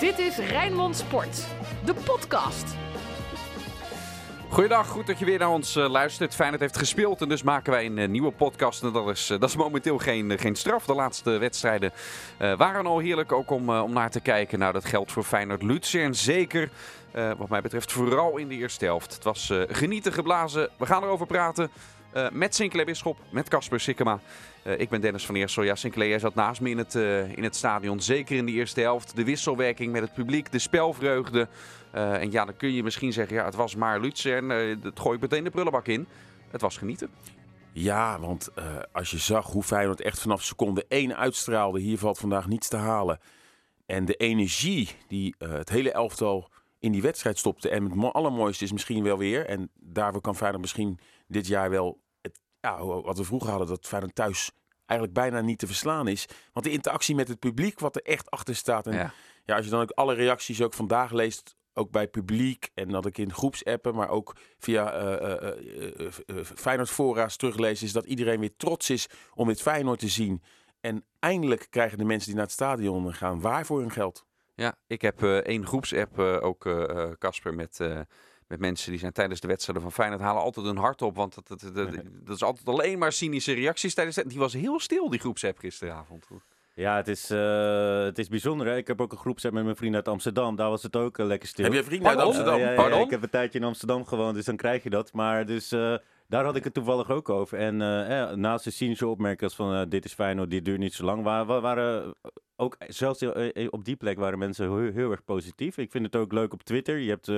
Dit is Rijnmond Sport, de podcast. Goeiedag, goed dat je weer naar ons uh, luistert. Feyenoord heeft gespeeld en dus maken wij een uh, nieuwe podcast. En dat is, uh, dat is momenteel geen, geen straf. De laatste wedstrijden waren al heerlijk ook om, om naar te kijken. Nou, dat geldt voor Feyenoord en zeker wat mij betreft vooral in de eerste helft. Het was genieten geblazen. We gaan erover praten. Uh, met Sinclair Bisschop, met Casper Sikkema. Uh, ik ben Dennis van Eersel. Ja, Sinclair, zat naast me in het, uh, in het stadion. Zeker in de eerste helft. De wisselwerking met het publiek, de spelvreugde. en ja, dan kun je misschien zeggen, ja, het was maar Lutsen. En dat gooi ik meteen de prullenbak in. Het was genieten. Ja, want als je zag hoe Feyenoord echt vanaf seconde 1 uitstraalde. Hier valt vandaag niets te halen. En de energie die het hele elftal in die wedstrijd stopte. En het allermooiste is misschien wel weer. En daarvoor kan Feyenoord misschien dit jaar wel ja, wat we vroeger hadden, dat Feyenoord thuis eigenlijk bijna niet te verslaan is. Want de interactie met het publiek, wat er echt achter staat. En ja. als je dan ook alle reacties ook vandaag leest, ook bij publiek en dat ik in groepsappen, maar ook via uh, uh, uh, Feyenoord fora's teruglees, is dat iedereen weer trots is om dit Feyenoord te zien. En eindelijk krijgen de mensen die naar het stadion gaan waar voor hun geld. Ja, ik heb één groepsapp ook, Casper, met met mensen die zijn tijdens de wedstrijden van Feyenoord halen altijd een hart op. Want dat, dat, dat, dat is altijd alleen maar cynische reacties tijdens de Die was heel stil, die groepsapp gisteravond. Ja, het is, uh, het is bijzonder. Hè? Ik heb ook een groepsapp met mijn vrienden uit Amsterdam. Daar was het ook uh, lekker stil. Heb je vrienden uit Amsterdam? Uh, ja, ja, ik heb een tijdje in Amsterdam gewoond, dus dan krijg je dat. Maar dus daar had ik het toevallig ook over. En naast de cynische opmerkingen van dit is Feyenoord, dit duurt niet zo lang, waren, waren ook zelfs op die plek waren mensen heel, heel, erg positief. Ik vind het ook leuk op Twitter. Je hebt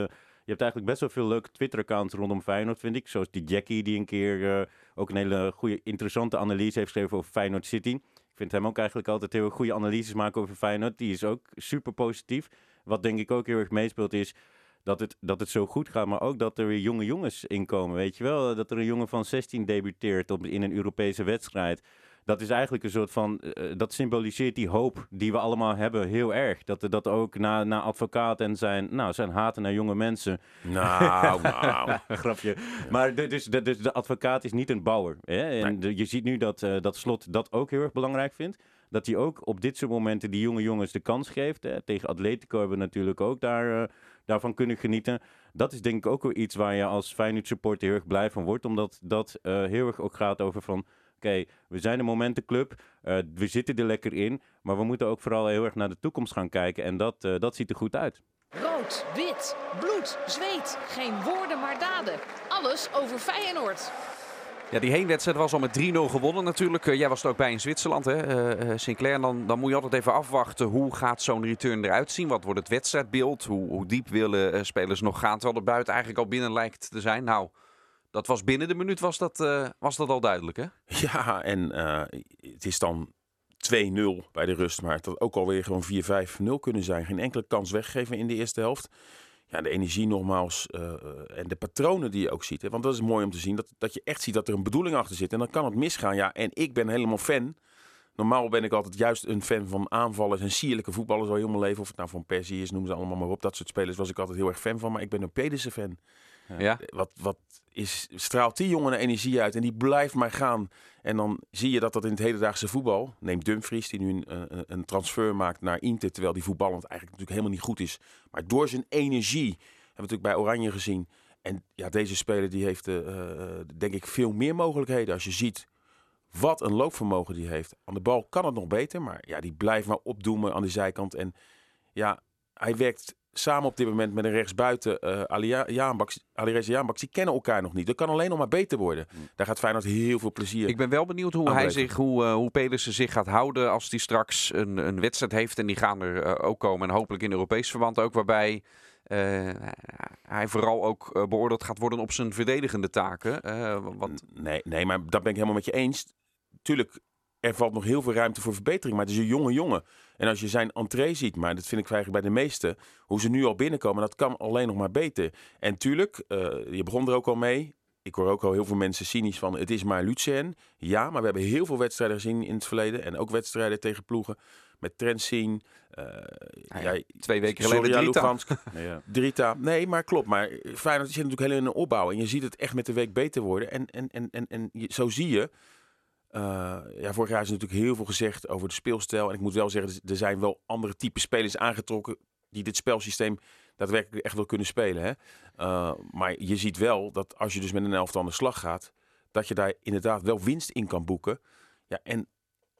hebt eigenlijk best wel veel leuke Twitter-accounts rondom Feyenoord, vind ik. Zoals die Jackie, die een keer uh, ook een hele goede, interessante analyse heeft geschreven over Feyenoord City. Ik vind hem ook eigenlijk altijd heel goede analyses maken over Feyenoord. Die is ook super positief. Wat denk ik ook heel erg meespeelt is dat het, dat het zo goed gaat, maar ook dat er weer jonge jongens inkomen. Weet je wel, dat er een jongen van 16 debuteert op, in een Europese wedstrijd dat is eigenlijk een soort van, uh, dat symboliseert die hoop die we allemaal hebben heel erg. Dat dat ook na, na advocaat en zijn, nou, zijn haten naar jonge mensen. Nou, nou. Grapje. Maar de, dus, de, dus de advocaat is niet een bouwer. Hè? En de, je ziet nu dat, uh, dat Slot dat ook heel erg belangrijk vindt. Dat hij ook op dit soort momenten die jonge jongens de kans geeft. Hè? Tegen Atletico hebben we natuurlijk ook daar, uh, daarvan kunnen genieten. Dat is denk ik ook wel iets waar je als Feyenoord supporter heel erg blij van wordt. Omdat dat heel erg ook gaat over van Oké, we zijn een momentenclub. Uh, we zitten er lekker in. Maar we moeten ook vooral heel erg naar de toekomst gaan kijken. En dat, uh, dat ziet er goed uit. Rood, wit, bloed, zweet. Geen woorden, maar daden. Alles over Feyenoord. Ja, die heenwedstrijd was al met 3-0 gewonnen natuurlijk. Uh, jij was er ook bij in Zwitserland, hè, Sinclair. Dan, dan moet je altijd even afwachten hoe gaat zo'n return eruit zien. Wat wordt het wedstrijdbeeld? Hoe, hoe diep willen spelers nog gaan? Terwijl de buiten eigenlijk al binnen lijkt te zijn. Nou, dat was binnen de minuut was dat, uh, was dat al duidelijk, hè? Ja, en uh, het is dan 2-0 bij de rust. Maar het had ook alweer gewoon 4-5-0 kunnen zijn. Geen enkele kans weggeven in de eerste helft. Ja, de energie nogmaals uh, en de patronen die je ook ziet. Hè? Want dat is mooi om te zien. Dat, dat je echt ziet dat er een bedoeling achter zit. En dan kan het misgaan. Ja, en ik ben helemaal fan. Normaal ben ik altijd juist een fan van aanvallers en sierlijke voetballers al heel mijn leven. Of het nou van Persie is, noem ze allemaal maar op. Dat soort spelers was ik altijd heel erg fan van. Maar ik ben een Pedersen fan. Ja. Wat, wat is, straalt die jongen energie uit en die blijft maar gaan. En dan zie je dat dat in het hedendaagse voetbal, neem Dumfries die nu een, een, een transfer maakt naar Inter, terwijl die voetballend eigenlijk natuurlijk helemaal niet goed is. Maar door zijn energie, hebben we natuurlijk bij Oranje gezien. En ja, deze speler die heeft uh, denk ik veel meer mogelijkheden. Als je ziet wat een loopvermogen die heeft. Aan de bal kan het nog beter, maar ja, die blijft maar opdoemen aan de zijkant. En ja, hij werkt samen op dit moment met een rechtsbuiten uh, Alireza Jaanbaks. Die kennen elkaar nog niet. Dat kan alleen nog maar beter worden. Hmm. Daar gaat Feyenoord heel veel plezier Ik ben wel benieuwd hoe hij zich, hoe, uh, hoe Pedersen zich gaat houden als hij straks een, een wedstrijd heeft. En die gaan er uh, ook komen. En hopelijk in Europees verband ook. Waarbij uh, hij vooral ook uh, beoordeeld gaat worden op zijn verdedigende taken. Uh, wat... nee, nee, maar dat ben ik helemaal met je eens. Tuurlijk, er valt nog heel veel ruimte voor verbetering. Maar het is een jonge jongen. En als je zijn entree ziet, maar dat vind ik eigenlijk bij de meesten, hoe ze nu al binnenkomen, dat kan alleen nog maar beter. En tuurlijk, uh, je begon er ook al mee. Ik hoor ook al heel veel mensen cynisch van het is maar Lucien. Ja, maar we hebben heel veel wedstrijden gezien in het verleden. En ook wedstrijden tegen ploegen met Trensin. Uh, ah ja, twee weken geleden Drita. ja. Drita. Nee, maar klopt. Maar Feyenoord zit natuurlijk heel in een opbouw. En je ziet het echt met de week beter worden. En, en, en, en, en zo zie je uh, ja, vorig jaar is natuurlijk heel veel gezegd over de speelstijl. En ik moet wel zeggen, er zijn wel andere type spelers aangetrokken. die dit spelsysteem daadwerkelijk echt wil kunnen spelen. Hè? Uh, maar je ziet wel dat als je dus met een elftal aan de slag gaat, dat je daar inderdaad wel winst in kan boeken. Ja, en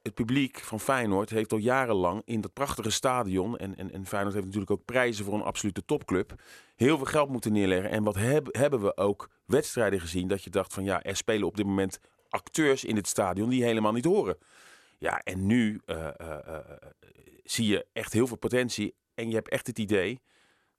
het publiek van Feyenoord heeft al jarenlang in dat prachtige stadion. En, en, en Feyenoord heeft natuurlijk ook prijzen voor een absolute topclub. Heel veel geld moeten neerleggen. En wat heb, hebben we ook wedstrijden gezien dat je dacht van ja, er spelen op dit moment acteurs in het stadion die helemaal niet horen. Ja, en nu uh, uh, uh, zie je echt heel veel potentie. En je hebt echt het idee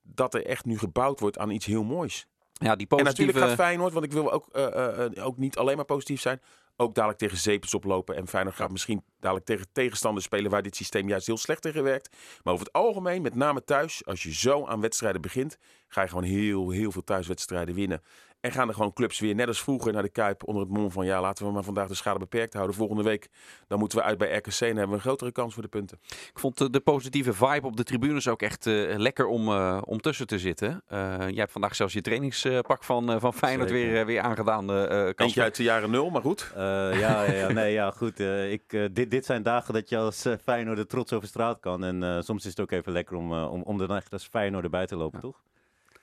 dat er echt nu gebouwd wordt aan iets heel moois. Ja, die En positieve... natuurlijk gaat Feyenoord, want ik wil ook, eh, eh, eh, ook niet alleen maar positief zijn. Ook dadelijk tegen Zepers oplopen. En Feyenoord gaat misschien dadelijk tegen tegenstanders spelen waar dit systeem juist heel slecht tegen werkt. Maar over het algemeen, met name thuis, als je zo aan wedstrijden begint, ga je gewoon heel, heel veel thuiswedstrijden winnen. En gaan er gewoon clubs weer, net als vroeger, naar de Kuip onder het mom van ja, laten we maar vandaag de schade beperkt houden. Volgende week dan moeten we uit bij RKC en hebben we een grotere kans voor de punten. Ik vond de, de positieve vibe op de tribunes ook echt eh, lekker om, eh, om tussen te zitten. Eh, jij hebt vandaag zelfs je trainingspak van, eh, van Feyenoord Zeker. weer, weer aangedaan, Casper. Eentje uit de jaren nul, maar goed. Eh, ja, ja, ja, nee, ja, goed. eh, ik, dit, dit zijn dagen dat je als uh, Feyenoord er trots over straat kan. En eh, soms is het ook even lekker om, om, om er echt als Feyenoord erbij te lopen, toch?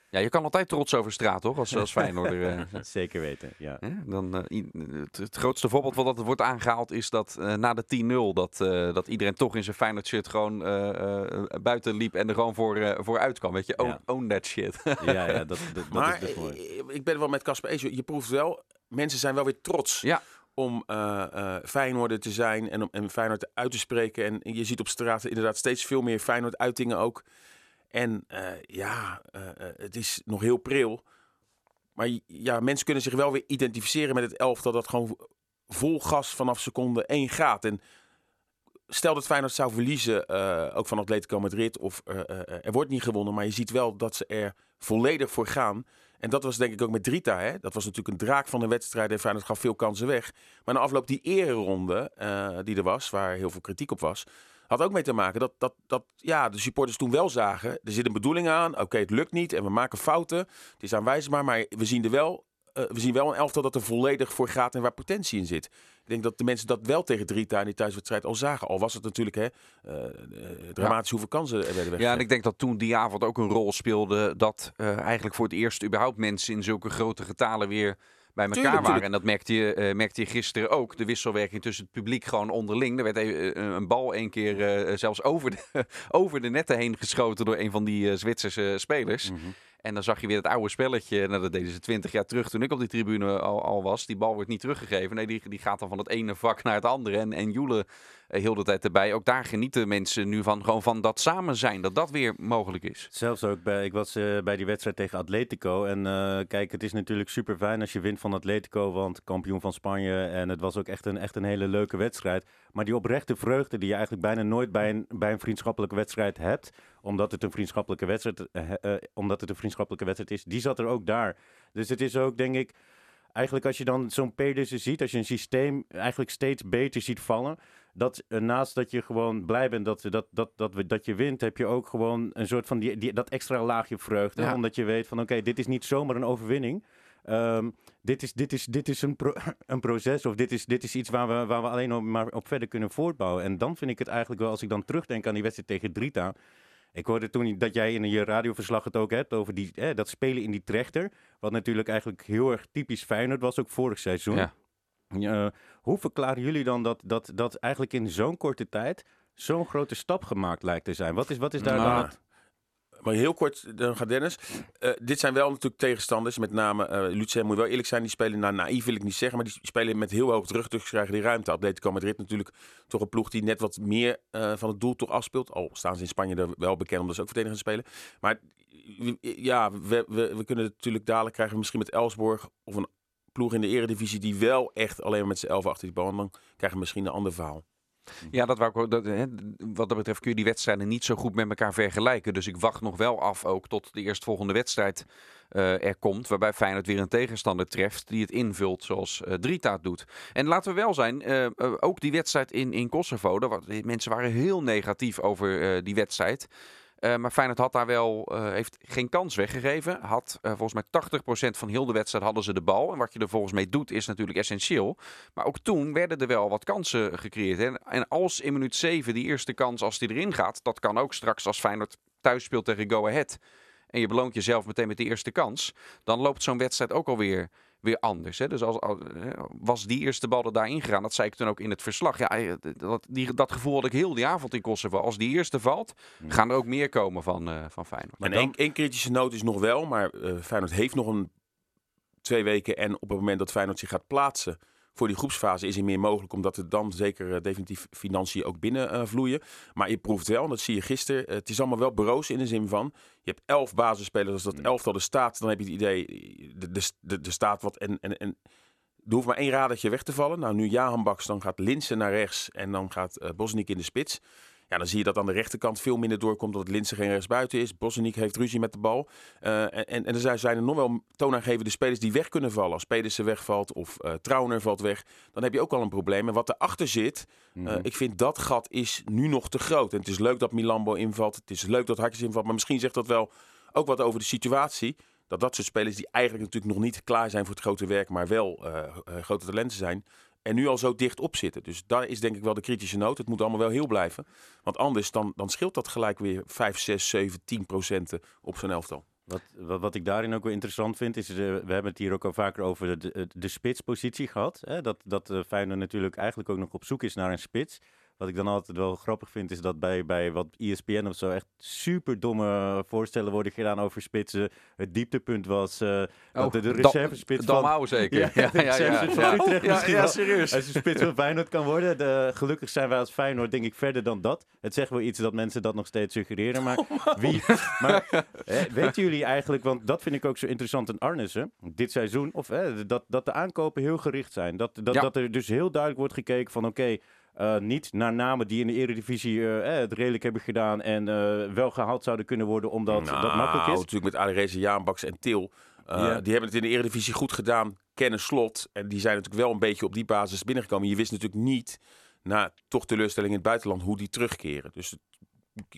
Ja, je kan altijd trots over straat, toch? Als, als Feyenoorder. eh. Zeker weten, ja. Hè? Dan, eh, het, het grootste voorbeeld wat dat wordt aangehaald is dat eh, na de 10-0 dat, eh, dat iedereen toch in zijn Feyenoord shirt gewoon eh, eh, buiten liep en er gewoon voor, eh, voor uit kwam. Weet je, own, Ja. own that shit. Ja, ja, dat, dat, dat maar is mooi. ik ben het wel met Casper eens. Je proeft wel, mensen zijn wel weer trots. ja, om eh eh Feyenoorder te zijn en om en Feyenoord uit te spreken. En je ziet op straat inderdaad steeds veel meer Feyenoord-uitingen ook. En eh, ja, eh, eh, het is nog heel pril. Maar ja, mensen kunnen zich wel weer identificeren met het elftal dat gewoon vol gas vanaf seconde 1 gaat. En stel dat Feyenoord zou verliezen, eh, ook van Atletico Madrid, of er wordt niet gewonnen, maar je ziet wel dat ze er volledig voor gaan. En dat was denk ik ook met Drita. Hè? Dat was natuurlijk een draak van de wedstrijd. En Feyenoord gaf veel kansen weg. Maar na afloop die ereronde uh, die er was, waar heel veel kritiek op was, had ook mee te maken dat, dat, dat ja, de supporters toen wel zagen. Er zit een bedoeling aan. Oké, het lukt niet en we maken fouten. Het is aanwijsbaar, maar we zien er wel. Uh, we zien wel een elftal dat er volledig voor gaat en waar potentie in zit. Ik denk dat de mensen dat wel tegen Drita in die thuiswedstrijd al zagen. Al was het natuurlijk hè, uh, dramatisch ja. hoeveel kansen er werden weggegeven. Ja, en ik denk dat toen die avond ook een rol speelde. Dat uh, eigenlijk voor het eerst überhaupt mensen in zulke grote getalen weer bij elkaar Tuurlijk, waren. tuurlijk. En dat merkte je, uh, merkte je gisteren ook. De wisselwerking tussen het publiek gewoon onderling. Er werd even, uh, een bal één keer uh, zelfs over de, over de netten heen geschoten door een van die Zwitserse spelers. Mm -hmm. En dan zag je weer het oude spelletje. Dat deden ze twintig jaar terug toen ik op die tribune al, al, was. Die bal wordt niet teruggegeven. Nee, die, die gaat dan van het ene vak naar het andere. En, en Joele uh, heel de tijd erbij. Ook daar genieten mensen nu van. Gewoon van dat samen zijn. Dat dat weer mogelijk is. Zelfs ook bij, ik was uh, bij die wedstrijd tegen Atletico. En uh, kijk, het is natuurlijk super fijn als je wint van Atletico. Want kampioen van Spanje. En het was ook echt een, echt een hele leuke wedstrijd. Maar die oprechte vreugde die je eigenlijk bijna nooit bij een, bij een vriendschappelijke wedstrijd hebt. Omdat het een vriendschappelijke wedstrijd, uh, omdat het een vriendschappelijke wedstrijd is. Die zat er ook daar. Dus het is ook, denk ik. Eigenlijk als je dan zo'n Pedersen ziet, als je een systeem eigenlijk steeds beter ziet vallen, dat uh, naast dat je gewoon blij bent dat, dat, dat, dat, dat je wint, heb je ook gewoon een soort van die, die, dat extra laagje vreugde. Ja. Omdat je weet van oké, okay, dit is niet zomaar een overwinning. Um, dit is, dit is, dit is een, pro een proces of dit is, dit is iets waar we, waar we alleen maar op verder kunnen voortbouwen. En dan vind ik het eigenlijk wel, als ik dan terugdenk aan die wedstrijd tegen Drita. Ik hoorde toen dat jij in je radioverslag het ook hebt over die, eh, dat spelen in die trechter. Wat natuurlijk eigenlijk heel erg typisch Feyenoord was, ook vorig seizoen. Ja. Uh, hoe verklaren jullie dan dat, dat, dat eigenlijk in zo'n korte tijd zo'n grote stap gemaakt lijkt te zijn? Wat is, wat is daar maar, dan het... Maar heel kort, dan gaat Dennis. Uh, dit zijn wel natuurlijk tegenstanders. Met name uh, Lucien, moet wel eerlijk zijn, die spelen, nou naïef wil ik niet zeggen, maar die spelen met heel hoog druk, dus krijgen die ruimte. Atletico Madrid natuurlijk toch een ploeg die net wat meer uh, van het doel toch afspeelt. Al staan ze in Spanje er wel bekend omdat ze ook verdedigend spelen. Maar ja, we, we, kunnen natuurlijk dadelijk krijgen we misschien met Elsborg of een ploeg in de eredivisie die wel echt alleen maar met z'n elf achter die bal. En dan krijgen we misschien een ander verhaal. Ja, dat wou. Dat, hè, wat dat betreft kun je die wedstrijden niet zo goed met elkaar vergelijken. Dus ik wacht nog wel af ook tot de eerstvolgende wedstrijd uh, er komt. Waarbij Feyenoord weer een tegenstander treft die het invult zoals uh, doet. En laten we wel zijn, uh, ook die wedstrijd in, in Kosovo. Daar, mensen waren heel negatief over die wedstrijd. Uh, maar Feyenoord had daar wel, uh, heeft geen kans weggegeven. Had uh, volgens mij 80% van heel de wedstrijd hadden ze de bal. En wat je er volgens mee doet is natuurlijk essentieel. Maar ook toen werden er wel wat kansen gecreëerd. En, en als in minuut 7 die eerste kans, als die erin gaat, dat kan ook straks als Feyenoord thuis speelt tegen Go Ahead en je beloont jezelf meteen met de eerste kans, dan loopt zo'n wedstrijd ook alweer weer anders. Hè? Dus als, als, was die eerste bal er daarin gegaan, dat zei ik toen ook in het verslag. Ja, eh, dat, die, dat gevoel had ik heel die avond in Kosovo. Als die eerste valt, Hmm. gaan er ook meer komen van, eh van Feyenoord. En één, één kritische noot is nog wel, maar eh Feyenoord heeft nog een twee weken. En op het moment dat Feyenoord zich gaat plaatsen voor die groepsfase is er meer mogelijk. Omdat er dan zeker eh, definitief financiën ook binnen eh, vloeien. Maar je proeft wel, en dat zie je gisteren. eh, het is allemaal wel bureaus in de zin van. Je hebt elf basisspelers. Als dat elftal er staat, dan heb je het idee. De, de, de, de staat wat. En, en, en er hoeft maar één radertje weg te vallen. Nou, nu Jahan Baks, dan gaat Linsen naar rechts. En dan gaat Bosnik in de spits. Ja, dan zie je dat aan de rechterkant veel minder doorkomt. Dat Linsen geen rechtsbuiten is. Bosnik heeft ruzie met de bal. Eh, en, en er zijn- er nog wel toonaangevende spelers die weg kunnen vallen. Als Pedersen wegvalt of eh Trauner valt weg. Dan heb je ook al een probleem. En wat erachter zit, eh, ik vind dat gat is nu nog te groot. En het is leuk dat Milambo invalt. Het is leuk dat Hartjes invalt. Maar misschien zegt dat wel ook wat over de situatie. Dat dat soort spelers die eigenlijk natuurlijk nog niet klaar zijn voor het grote werk. Maar wel grote talenten zijn. En nu al zo dicht op zitten. Dus daar is denk ik wel de kritische noot. Het moet allemaal wel heel blijven. Want anders dan, dan scheelt dat gelijk weer 5, 6, 7, 10 procenten op zo'n elftal. Wat, wat, wat ik daarin ook wel interessant vind, is, eh, we hebben het hier ook al vaker over de, de, spitspositie gehad. Hè? Dat, dat eh, Feyenoord natuurlijk eigenlijk ook nog op zoek is naar een spits. Wat ik dan altijd wel grappig vind, is dat bij, bij wat ESPN of zo echt super domme voorstellen worden gedaan over spitsen. Het dieptepunt was eh, dat de, de reservespits van... Dalmau zeker. Ja, Ja, ja, wel. serieus. Als een spits van Feyenoord kan worden. De, gelukkig zijn wij als Feyenoord denk ik verder dan dat. Het zegt wel iets dat mensen dat nog steeds suggereren. Maar, wie, maar eh, weten jullie eigenlijk, want dat vind ik ook zo interessant in Arnissen, dit seizoen, of eh, dat, dat de aankopen heel gericht zijn. Dat, dat, Ja. dat er dus heel duidelijk wordt gekeken van oké, eh, niet naar namen die in de eredivisie eh, eh, het redelijk hebben gedaan en wel gehaald zouden kunnen worden omdat dat makkelijk is. Nou, natuurlijk met Aderese, Jaanbaks en Til. Ja. Die hebben het in de Eredivisie goed gedaan. Kennen slot. En die zijn natuurlijk wel een beetje op die basis binnengekomen. Je wist natuurlijk niet, na toch teleurstelling in het buitenland, hoe die terugkeren. Dus het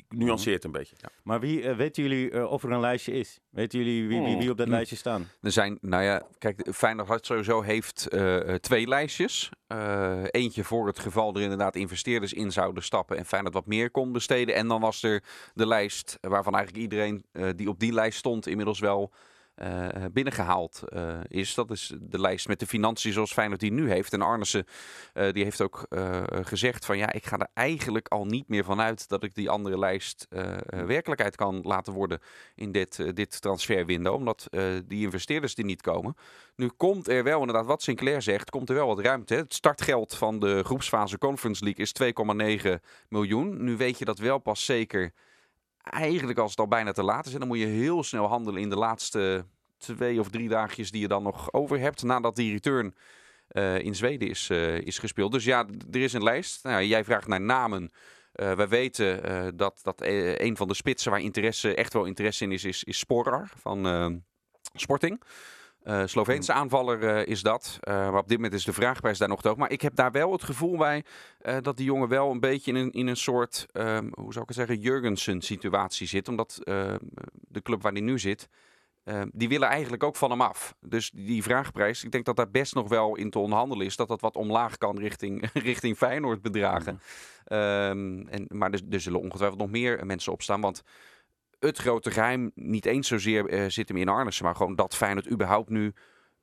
nuanceert een beetje. Maar wie, eh, weten jullie eh, of er een lijstje is? Weten jullie wie, wie, wie op dat Hmm. lijstje staan? Er zijn, nou ja, kijk, Feyenoord had sowieso heeft eh, eh, twee lijstjes. Eh, eentje voor het geval er inderdaad investeerders in zouden stappen en Feyenoord wat meer kon besteden. En dan was er de lijst waarvan eigenlijk iedereen eh, die op die lijst stond inmiddels wel eh, binnengehaald eh, is. Dat is de lijst met de financiën zoals Feyenoord die nu heeft. En Arnissen eh, die heeft ook gezegd van ja, ik ga er eigenlijk al niet meer van uit dat ik die andere lijst werkelijkheid kan laten worden in dit, dit transferwindow. Omdat die investeerders die niet komen. Nu komt er wel inderdaad, wat Sinclair zegt, komt er wel wat ruimte. Het startgeld van de groepsfase Conference League is 2,9 miljoen. Nu weet je dat wel pas zeker eigenlijk als het al bijna te laat is. En dan moet je heel snel handelen in de laatste twee of drie dagjes die je dan nog over hebt. Nadat die return eh, in Zweden is, eh, is gespeeld. Dus ja, er is een lijst. Nou, jij vraagt naar namen. Eh wij weten dat, dat een van de spitsen waar interesse, echt wel interesse in is, is, is Sporar van Sporting. Eh Sloveense aanvaller eh, is dat. Eh, maar op dit moment is de vraagprijs daar nog te hoog. Maar ik heb daar wel het gevoel bij dat die jongen wel een beetje in een, in een soort, ehm, hoe zou ik het zeggen, Jurgensen situatie zit. Omdat de club waar hij nu zit, eh, die willen eigenlijk ook van hem af. Dus die vraagprijs, ik denk dat daar best nog wel in te onderhandelen is. Dat dat wat omlaag kan richting, richting Feyenoord bedragen. Ehm, en, maar er, er zullen ongetwijfeld nog meer mensen opstaan. Want het grote geheim niet eens zozeer eh, zit hem in Arnissen. Maar gewoon dat Feyenoord überhaupt nu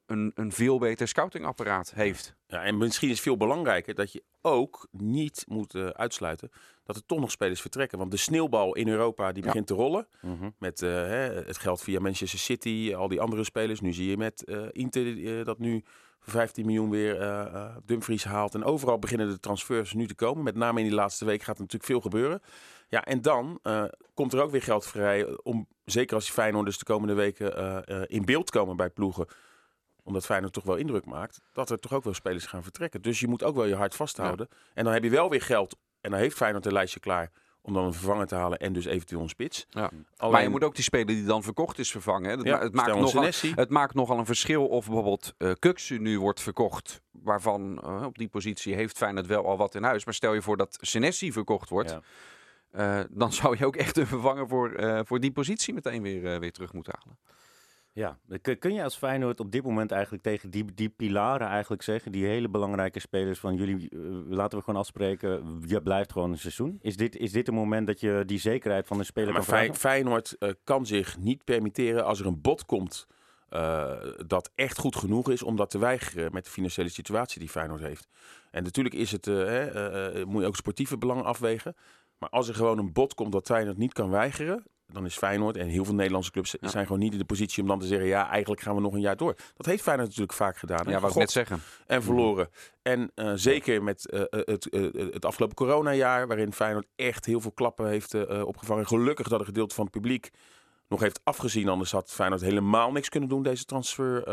een, een veel beter scoutingapparaat heeft. Ja, en misschien is het veel belangrijker dat je ook niet moet eh, uitsluiten dat er toch nog spelers vertrekken. Want de sneeuwbal in Europa die Ja. begint te rollen. Mhm. Met eh, hè, het geld via Manchester City, al die andere spelers. Nu zie je met eh, Inter dat nu 15 miljoen weer eh, eh, Dumfries haalt. En overal beginnen de transfers nu te komen. Met name in die laatste week gaat er natuurlijk veel gebeuren. Ja, en dan eh, komt er ook weer geld vrij om, zeker als die Feyenoorders de komende weken in beeld komen bij ploegen omdat Feyenoord toch wel indruk maakt, dat er toch ook wel spelers gaan vertrekken. Dus je moet ook wel je hart vasthouden. En dan heb je wel weer geld. En dan heeft Feyenoord een lijstje klaar om dan een vervanger te halen en dus eventueel een spits. Ja. Alleen, Maar je moet ook die speler die dan verkocht is vervangen. Hè. Dat ja, ma- het, maakt nogal, het maakt nogal een verschil of bijvoorbeeld Kuksu nu wordt verkocht. Waarvan eh, op die positie heeft Feyenoord wel al wat in huis. Maar stel je voor dat Senesi verkocht wordt. Ja. eh, dan zou je ook echt een vervanger voor, voor die positie meteen weer, weer terug moeten halen. Ja, kun, kun je als Feyenoord op dit moment eigenlijk tegen die, die pilaren eigenlijk zeggen, die hele belangrijke spelers van jullie, eh, laten we gewoon afspreken, je blijft gewoon een seizoen. Is dit, is dit een moment dat je die zekerheid van de speler maar kan vragen? Feyenoord uh, kan zich niet permitteren als er een bod komt uh, dat echt goed genoeg is om dat te weigeren met de financiële situatie die Feyenoord heeft. En natuurlijk is het, moet je ook sportieve belang afwegen. Maar als er gewoon een bod komt dat Feyenoord niet kan weigeren, dan is Feyenoord en heel veel Nederlandse clubs zijn gewoon niet in de positie om dan te zeggen, ja, eigenlijk gaan we nog een jaar door. Dat heeft Feyenoord natuurlijk vaak gedaan. Ja, wat ik net zeggen. En verloren. En uh, zeker met uh, het, uh, het afgelopen coronajaar, waarin Feyenoord echt heel veel klappen heeft opgevangen. Gelukkig dat een gedeelte van het publiek nog heeft afgezien. Anders had Feyenoord helemaal niks kunnen doen, deze transfer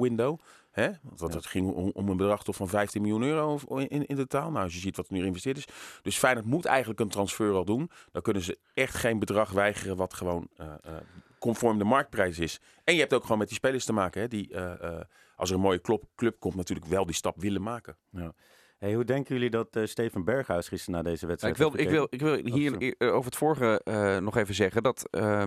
window. Hè? Want het ging om, om, een bedrag toch van 15 miljoen euro in, in totaal. Nou, als je ziet wat er nu geïnvesteerd is. Dus Feyenoord moet eigenlijk een transfer al doen. Dan kunnen ze echt geen bedrag weigeren wat gewoon uh, uh, conform de marktprijs is. En je hebt ook gewoon met die spelers te maken. Hè, die, uh, als er een mooie club, club komt, natuurlijk wel die stap willen maken. Ja. Hey, hoe denken jullie dat uh, Steven Berghuis gisteren na deze wedstrijd... ik, wil, ik, wil, ik wil hier over het vorige uh, nog even zeggen dat... Uh,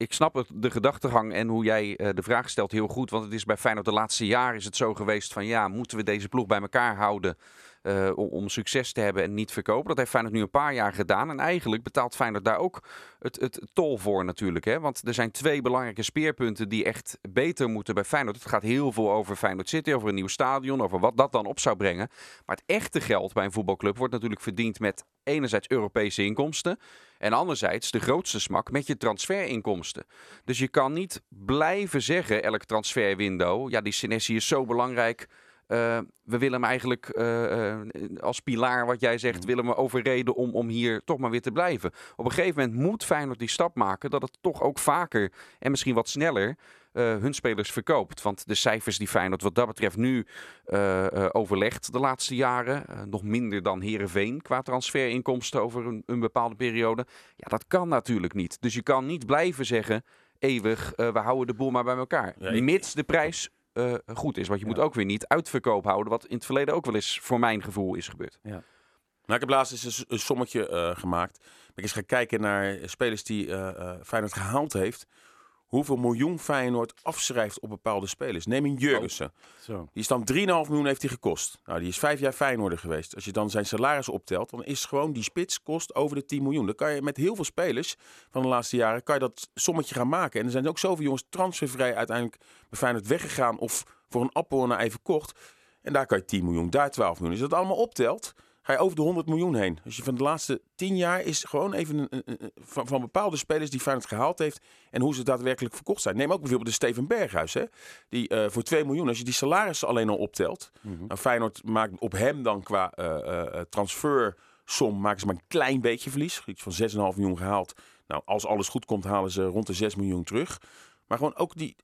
ik snap het, de gedachtegang en hoe jij uh, de vraag stelt heel goed. Want het is bij Feyenoord de laatste jaren is het zo geweest van ja, moeten we deze ploeg bij elkaar houden uh, om, om, succes te hebben en niet verkopen. Dat heeft Feyenoord nu een paar jaar gedaan. En eigenlijk betaalt Feyenoord daar ook het, het tol voor natuurlijk. Hè? Want er zijn twee belangrijke speerpunten die echt beter moeten bij Feyenoord. Het gaat heel veel over Feyenoord City, over een nieuw stadion, over wat dat dan op zou brengen. Maar het echte geld bij een voetbalclub wordt natuurlijk verdiend met enerzijds Europese inkomsten. En anderzijds de grootste smak met je transferinkomsten. Dus je kan niet blijven zeggen, elk transferwindow, ja die Senesi is zo belangrijk uh, we willen hem eigenlijk uh, als pilaar, wat jij zegt, willen we overreden om, om hier toch maar weer te blijven. Op een gegeven moment moet Feyenoord die stap maken dat het toch ook vaker en misschien wat sneller hun spelers verkoopt. Want de cijfers die Feyenoord wat dat betreft nu overlegt de laatste jaren, nog minder dan Herenveen qua transferinkomsten over een, een, bepaalde periode. Ja, dat kan natuurlijk niet. Dus je kan niet blijven zeggen eeuwig, we houden de boel maar bij elkaar. Ja, Mits de prijs uh, goed is. Want je moet ook weer niet uitverkoop houden, wat in het verleden ook wel eens voor mijn gevoel is gebeurd. Ja. Nou, ik heb laatst eens een, sommetje uh, gemaakt. Ik eens gaan kijken naar spelers die Feyenoord gehaald heeft hoeveel miljoen Feyenoord afschrijft op bepaalde spelers. Neem een Jurgensen. Oh, die is dan 3,5 miljoen heeft hij gekost. Nou, die is vijf jaar Feyenoorder geweest. Als je dan zijn salaris optelt, dan is gewoon die spits kost over de 10 miljoen. Dan kan je met heel veel spelers van de laatste jaren kan je dat sommetje gaan maken. En er zijn ook zoveel jongens transfervrij uiteindelijk bij Feyenoord weggegaan of voor een appel naar even kocht. En daar kan je 10 miljoen, daar 12 miljoen. Als je dat allemaal optelt, ga je over de 100 miljoen heen. Als je van de laatste 10 jaar is gewoon even een, van, van, bepaalde spelers die Feyenoord gehaald heeft en hoe ze daadwerkelijk verkocht zijn. Neem ook bijvoorbeeld de Steven Berghuis, hè? die uh, voor 2 miljoen, als je die salarissen alleen al optelt, mm -hmm. nou, Feyenoord maakt op hem dan qua uh, uh, transfersom maken ze maar een klein beetje verlies, iets van 6,5 miljoen gehaald. Nou, als alles goed komt, halen ze rond de 6 miljoen terug. Maar gewoon ook die,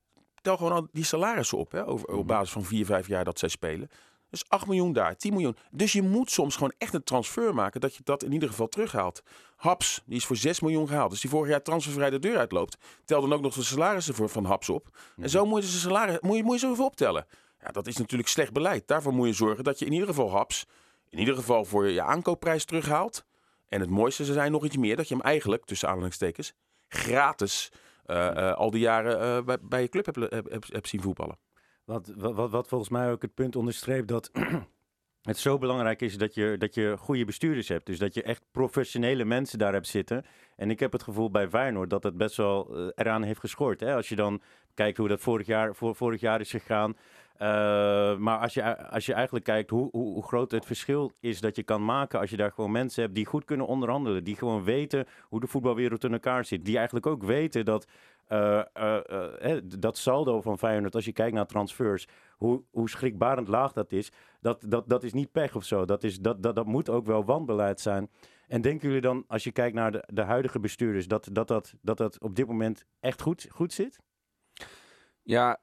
tel gewoon al die salarissen op, hè, over, op mhm. basis van 4, 5 jaar dat zij spelen. Dus 8 miljoen daar, 10 miljoen. Dus je moet soms gewoon echt een transfer maken dat je dat in ieder geval terughaalt. Haps, die is voor 6 miljoen gehaald. Dus die vorig jaar transfervrij de deur uitloopt. Tel dan ook nog de salarissen voor, van Haps op. En zo moet je ze salaris, moet je, moet je zo even optellen. Ja, dat is natuurlijk slecht beleid. Daarvoor moet je zorgen dat je in ieder geval Haps, in ieder geval voor je aankoopprijs terughaalt. En het mooiste ze zijn nog iets meer, dat je hem eigenlijk, tussen aanhalingstekens, gratis uh, uh, al die jaren uh, bij, bij, je club hebt heb, heb, heb zien voetballen. Wat, wat, wat volgens mij ook het punt onderstreept dat het zo belangrijk is dat je, dat je goede bestuurders hebt. Dus dat je echt professionele mensen daar hebt zitten. En ik heb het gevoel bij Feyenoord dat het best wel uh, eraan heeft geschort. Hè? Als je dan kijkt hoe dat vorig jaar, voor, vorig jaar is gegaan. Uh, maar als je, als je eigenlijk kijkt hoe, hoe, groot het verschil is dat je kan maken als je daar gewoon mensen hebt die goed kunnen onderhandelen. Die gewoon weten hoe de voetbalwereld in elkaar zit. Die eigenlijk ook weten dat uh, uh, dat saldo van Feyenoord, als je kijkt naar transfers, hoe, hoe schrikbarend laag dat is, dat, dat, dat is niet pech of zo. Dat, is, dat, dat, dat moet ook wel wanbeleid zijn. En denken jullie dan, als je kijkt naar de, de huidige bestuurders, dat dat, dat, dat dat op dit moment echt goed, goed zit? Ja,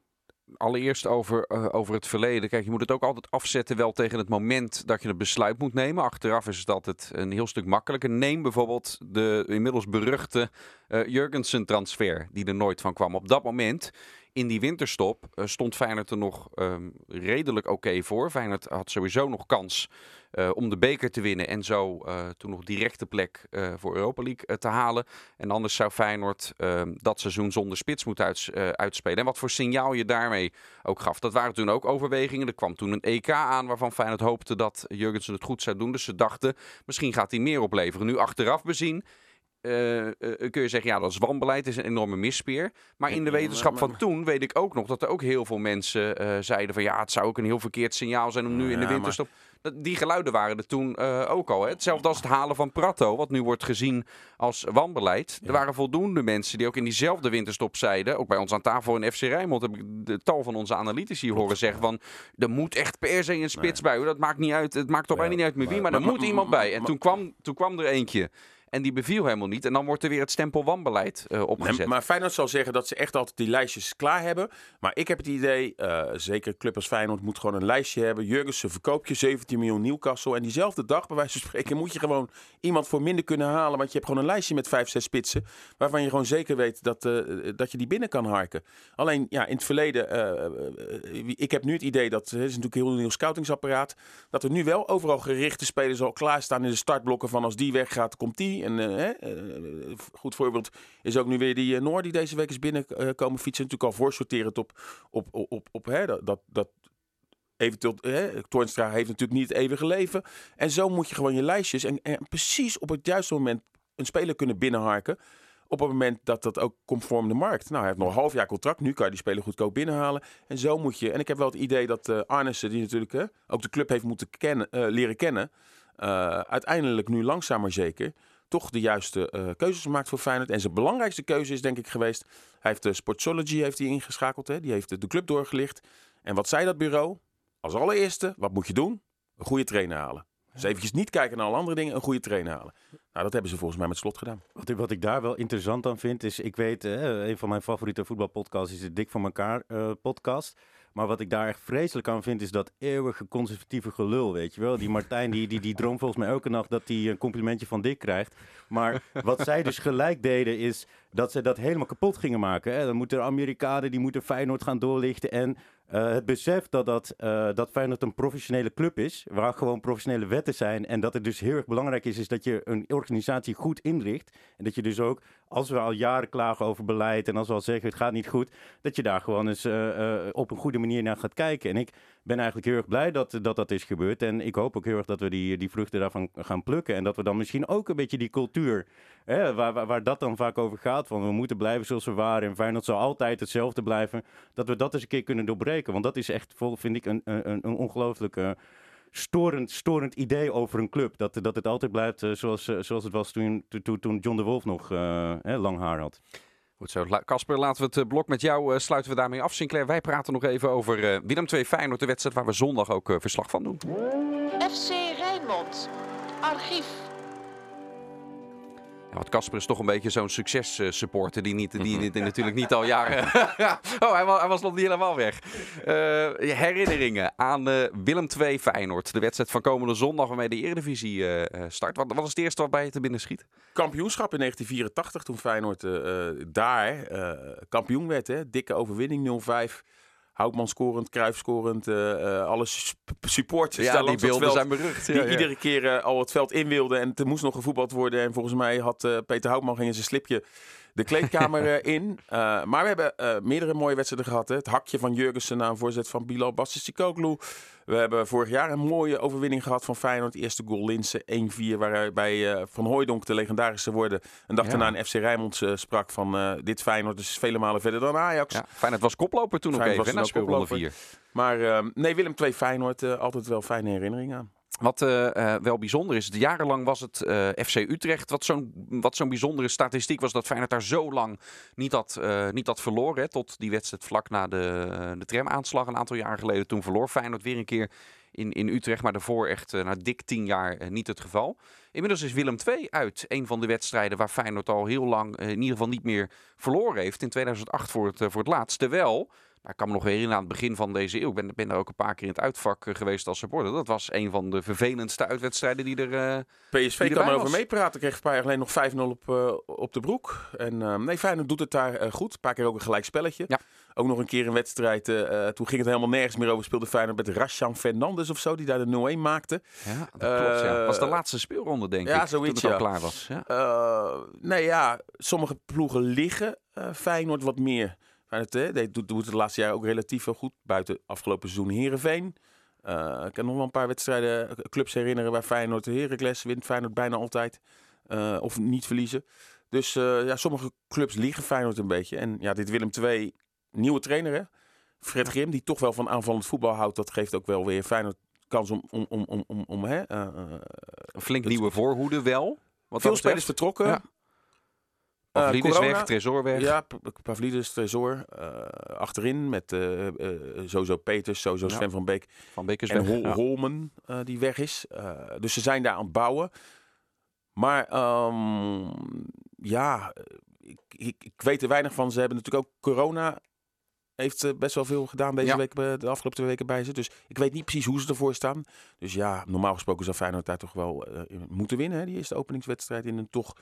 allereerst over, uh, over het verleden. Kijk, je moet het ook altijd afzetten wel tegen het moment dat je het besluit moet nemen. Achteraf is het altijd een heel stuk makkelijker. Neem bijvoorbeeld de inmiddels beruchte uh, Jurgensen-transfer, die er nooit van kwam. Op dat moment in die winterstop eh, stond Feyenoord er nog ehm, redelijk oké voor. Feyenoord had sowieso nog kans eh, om de beker te winnen en zo uh, toen nog directe plek voor Europa League te halen. En anders zou Feyenoord ehm, dat seizoen zonder spits moeten uits, uitspelen. En wat voor signaal je daarmee ook gaf. Dat waren toen ook overwegingen. Er kwam toen een EK aan waarvan Feyenoord hoopte dat Jurgensen het goed zou doen. Dus ze dachten, misschien gaat hij meer opleveren. Nu achteraf bezien uh, uh, kun je zeggen, ja, dat is wanbeleid, is een enorme misspeer. Maar in de wetenschap van toen weet ik ook nog dat er ook heel veel mensen uh, zeiden van ja, het zou ook een heel verkeerd signaal zijn om nu in de winterstop. Die geluiden waren er toen ook al. Hè? Hetzelfde als het halen van Prato, wat nu wordt gezien als wanbeleid. Er waren voldoende mensen die ook in diezelfde winterstop zeiden, ook bij ons aan tafel in FC Rijnmond, heb ik de tal van onze analytici horen zeggen van, er moet echt per se een spits bij. Dat maakt niet uit, het maakt toch ja, niet uit met wie, maar, maar er moet iemand bij. En toen kwam, toen kwam er eentje. En die beviel helemaal niet. En dan wordt er weer het stempel wanbeleid uh, opgezet. Maar Feyenoord zal zeggen dat ze echt altijd die lijstjes klaar hebben. Maar ik heb het idee, uh, zeker club als Feyenoord moet gewoon een lijstje hebben. Jurgensen verkoop je 17 miljoen Newcastle. En diezelfde dag, bij wijze van spreken, moet je gewoon iemand voor minder kunnen halen. Want je hebt gewoon een lijstje met 5, 6 spitsen. Waarvan je gewoon zeker weet dat, uh, dat je die binnen kan harken. Alleen, ja, in het verleden, ik heb nu het idee dat, het is natuurlijk een heel nieuw scoutingsapparaat. Dat er nu wel overal gerichte spelers al klaarstaan in de startblokken van als die weggaat, komt die. En uh, goed voorbeeld is ook nu weer die Noor die deze week is binnenkomen fietsen. Natuurlijk al voorsorterend op, op, op, op, op hè, dat, dat eventueel, hè, Toornstra heeft natuurlijk niet het eeuwige leven. En zo moet je gewoon je lijstjes en, precies op het juiste moment een speler kunnen binnenharken op het moment dat dat ook conform de markt. Nou, hij heeft nog een half jaar contract. Nu kan je die speler goedkoop binnenhalen. En zo moet je. En ik heb wel het idee dat uh, die natuurlijk hè, ook de club heeft moeten kennen, leren kennen. Uiteindelijk nu langzaam maar zeker toch de juiste uh, keuzes gemaakt voor Feyenoord. En zijn belangrijkste keuze is denk ik geweest... Hij heeft de Sportsology heeft hij ingeschakeld. Hè? Die heeft de club doorgelicht. En wat zei dat bureau? Als allereerste, wat moet je doen? Een goede trainer halen. Dus eventjes niet kijken naar alle andere dingen, een goede trainer halen. Nou, dat hebben ze volgens mij met slot gedaan. Wat ik, wat ik daar wel interessant aan vind, is... Ik weet, een van mijn favoriete voetbalpodcasts is de Dik voor elkaar uh, podcast... Maar wat ik daar echt vreselijk aan vind, is dat eeuwige conservatieve gelul, weet je wel. Die Martijn, die, die, die droomt volgens mij elke nacht dat hij een complimentje van Dick krijgt. Maar wat zij dus gelijk deden, is dat ze dat helemaal kapot gingen maken. Hè. Dan moeten de Amerikanen, die moeten Feyenoord gaan doorlichten. En uh, het besef dat, dat, uh, dat Feyenoord een professionele club is, waar gewoon professionele wetten zijn. En dat het dus heel erg belangrijk is, is dat je een organisatie goed inricht. En dat je dus ook, als we al jaren klagen over beleid en als we al zeggen het gaat niet goed, dat je daar gewoon eens uh, op een goede manier naar gaat kijken. En ik ben eigenlijk heel erg blij dat dat, dat is gebeurd. En ik hoop ook heel erg dat we die, die vruchten daarvan gaan plukken. En dat we dan misschien ook een beetje die cultuur, hè, waar, waar, waar dat dan vaak over gaat, van we moeten blijven zoals we waren en Feyenoord zal altijd hetzelfde blijven, dat we dat eens een keer kunnen doorbreken. Want dat is echt, vind ik, een, een, een ongelooflijke storend, storend idee over een club. Dat, dat het altijd blijft uh, zoals, uh, zoals het was toen, toen, toen John de Wolf nog lang haar had. Goed zo. Casper, laten we het blok met jou sluiten we daarmee af. Sinclair, wij praten nog even over Willem II Feyenoord, de wedstrijd waar we zondag ook verslag van doen. FC Rijnmond, archief. Ja, want Casper is toch een beetje zo'n successupporter die, niet, die, die natuurlijk niet al jaren... oh, hij was, hij was nog niet helemaal weg. Uh, herinneringen aan uh, Willem II Feyenoord. De wedstrijd van komende zondag waarmee de Eredivisie uh, start. Wat, wat is het eerste wat bij je te binnen schiet? Kampioenschap in 1984 toen Feyenoord daar kampioen werd. Hè? Dikke overwinning 0-5. Houtman scorend, Kruif scorend, uh, alle supporters. Ja, die beelden zijn berucht. Ja, die ja. iedere keer uh, al het veld in wilden en er moest nog gevoetbald worden. En volgens mij had Peter Houtman ging in zijn slipje de kleedkamer in. maar we hebben meerdere mooie wedstrijden gehad. Hè. Het hakje van Jurgensen na een voorzet van Bilal Bassistikoglu. We hebben vorig jaar een mooie overwinning gehad van Feyenoord. Eerste goal Linse 1-4, waarbij uh, Van Hooijdonk, de legendarische woorden, een dag ja. daarna een FC Rijnmond sprak van dit Feyenoord is vele malen verder dan Ajax. Ja, Feyenoord was koploper toen nog even, na speelronde 4. Maar nee, Willem II Feyenoord, altijd wel fijne herinneringen aan. Wat uh, uh, wel bijzonder is, jarenlang was het uh, FC Utrecht. Wat zo'n zo'n bijzondere statistiek was dat Feyenoord daar zo lang niet had, niet had verloren. Hè, tot die wedstrijd vlak na de, de tramaanslag een aantal jaar geleden. Toen verloor Feyenoord weer een keer in, in Utrecht. Maar daarvoor echt na dik tien jaar niet het geval. Inmiddels is Willem II uit. Een van de wedstrijden waar Feyenoord al heel lang in ieder geval niet meer verloren heeft. In 2008 voor het, voor het laatst. Terwijl... Ik kan me nog herinneren aan het begin van deze eeuw. Ik ben, ben daar ook een paar keer in het uitvak geweest als supporter. Dat was een van de vervelendste uitwedstrijden die er uh, PSV die kan erover meepraten. Kreeg een paar jaar geleden nog 5-0 op, uh, op de broek. En uh, nee, Feyenoord doet het daar goed. Een paar keer ook een gelijk spelletje. Ja. ook nog een keer een wedstrijd. eh, eh, toen ging het helemaal nergens meer over. Speelde Feyenoord met Rashan Fernandes of zo, die daar de 0-1 maakte. Ja, dat klopt. Ja. Eh, was de laatste speelronde, denk ja, ik. zoiets, toen het al ja. klaar was. Ja. Eh, nee, ja, sommige ploegen liggen eh, Feyenoord wat meer. Hè, deed- doet, doet het de laatste jaar ook relatief wel goed. Buiten afgelopen seizoen Herenveen. ik kan nog wel een paar wedstrijden, eh, clubs herinneren waar Feyenoord de Heracles wint. Feyenoord bijna altijd. eh, of niet verliezen. Dus eh, ja, sommige clubs liggen Feyenoord een beetje. En ja, dit Willem II, nieuwe trainer hè. Fred Grim, die toch wel van aanvallend voetbal houdt. Dat geeft ook wel weer Feyenoord kans om, om, om, om, om, om hè, eh, eh, Een flink het- nieuwe voorhoede wel. Wat veel spelers vertrokken. Ja. Pavlidis corona- weg, Tresor weg. Ja, Pa- Pavlidis, Tresor. eh, achterin met eh eh, sowieso Peters, sowieso. Sven van Beek. Van Beek is en weg. Holmen, eh, die weg is. Eh, dus ze zijn daar aan het bouwen. Maar ehm, ja, ik, weet er weinig van. Ze hebben natuurlijk ook corona. Heeft eh, best wel veel gedaan deze week, de afgelopen twee weken bij ze. Dus ik weet niet precies hoe ze ervoor staan. Dus ja, normaal gesproken zou Feyenoord daar toch wel eh, moeten winnen. Hè? Die eerste openingswedstrijd in een toch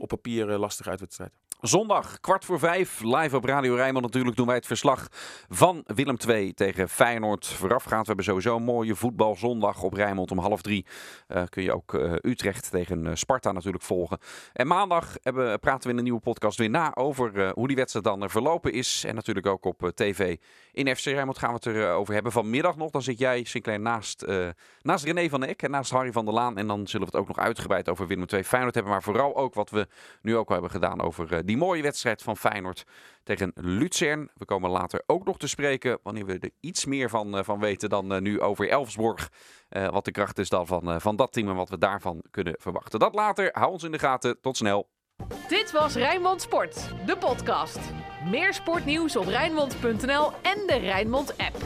op papier eh, lastige uitwedstrijd. Zondag, kwart voor vijf, live op Radio Rijnmond natuurlijk doen wij het verslag van Willem II tegen Feyenoord. Voorafgaand, we hebben sowieso een mooie voetbalzondag op Rijnmond om half drie. Eh, kun je ook eh, Utrecht tegen eh, Sparta natuurlijk volgen. En maandag hebben, praten we in een nieuwe podcast weer na over hoe die wedstrijd dan verlopen is. En natuurlijk ook op tv in FC Rijnmond gaan we het erover over hebben. Vanmiddag nog, dan zit jij Sinclair naast, naast René van Eck en naast Harry van der Laan. En dan zullen we het ook nog uitgebreid over Willem II Feyenoord hebben. Maar vooral ook wat we nu ook al hebben gedaan over die mooie wedstrijd van Feyenoord tegen Luzern. We komen later ook nog te spreken wanneer we er iets meer van, eh, van weten dan eh, nu over Elfsborg. Eh, wat de kracht is dan van, van dat team en wat we daarvan kunnen verwachten. Dat later. Hou ons in de gaten. Tot snel. Dit was Rijnmond Sport, de podcast. Meer sportnieuws op Rijnmond.nl en de Rijnmond app.